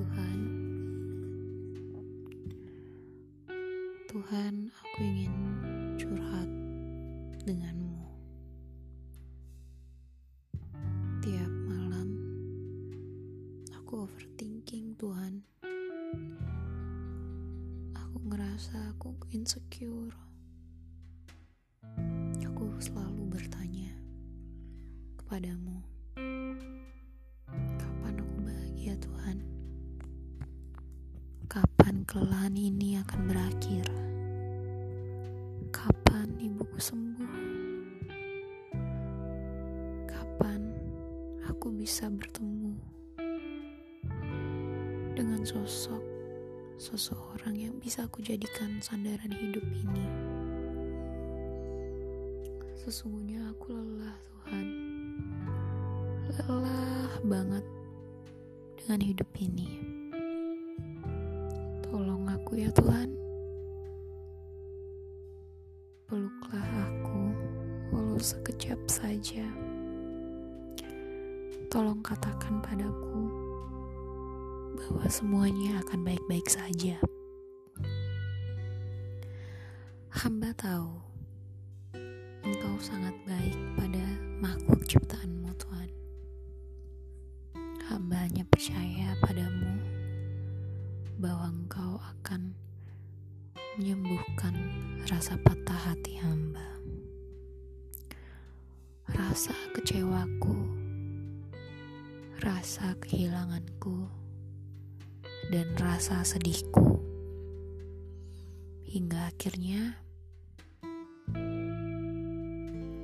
Tuhan. Tuhan, aku ingin curhat denganmu. Tiap malam aku overthinking, Tuhan. Aku ngerasa aku insecure. Aku selalu bertanya kepadamu. Kapan kelelahan ini akan berakhir? Kapan ibuku sembuh? Kapan aku bisa bertemu dengan sosok seseorang yang bisa aku jadikan sandaran hidup ini? Sesungguhnya aku lelah, Tuhan. Lelah banget dengan hidup ini. Aku ya Tuhan. Peluklah aku walau sekejap saja. Tolong katakan padaku bahwa semuanya akan baik-baik saja. Hamba tahu Engkau sangat baik pada bahwa Engkau akan menyembuhkan rasa patah hati hamba, rasa kecewaku, rasa kehilanganku, dan rasa sedihku, hingga akhirnya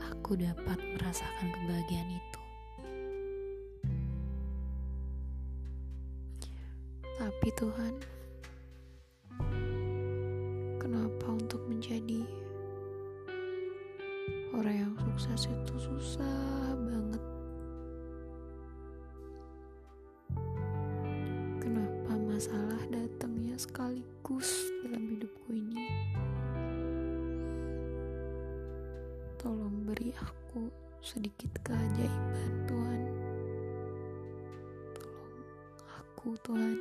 aku dapat merasakan kebahagiaan itu. Tapi Tuhan, orang yang sukses itu susah banget? Kenapa masalah datangnya sekaligus dalam hidupku ini? Tolong beri aku sedikit keajaiban, Tuhan. Tolong aku, Tuhan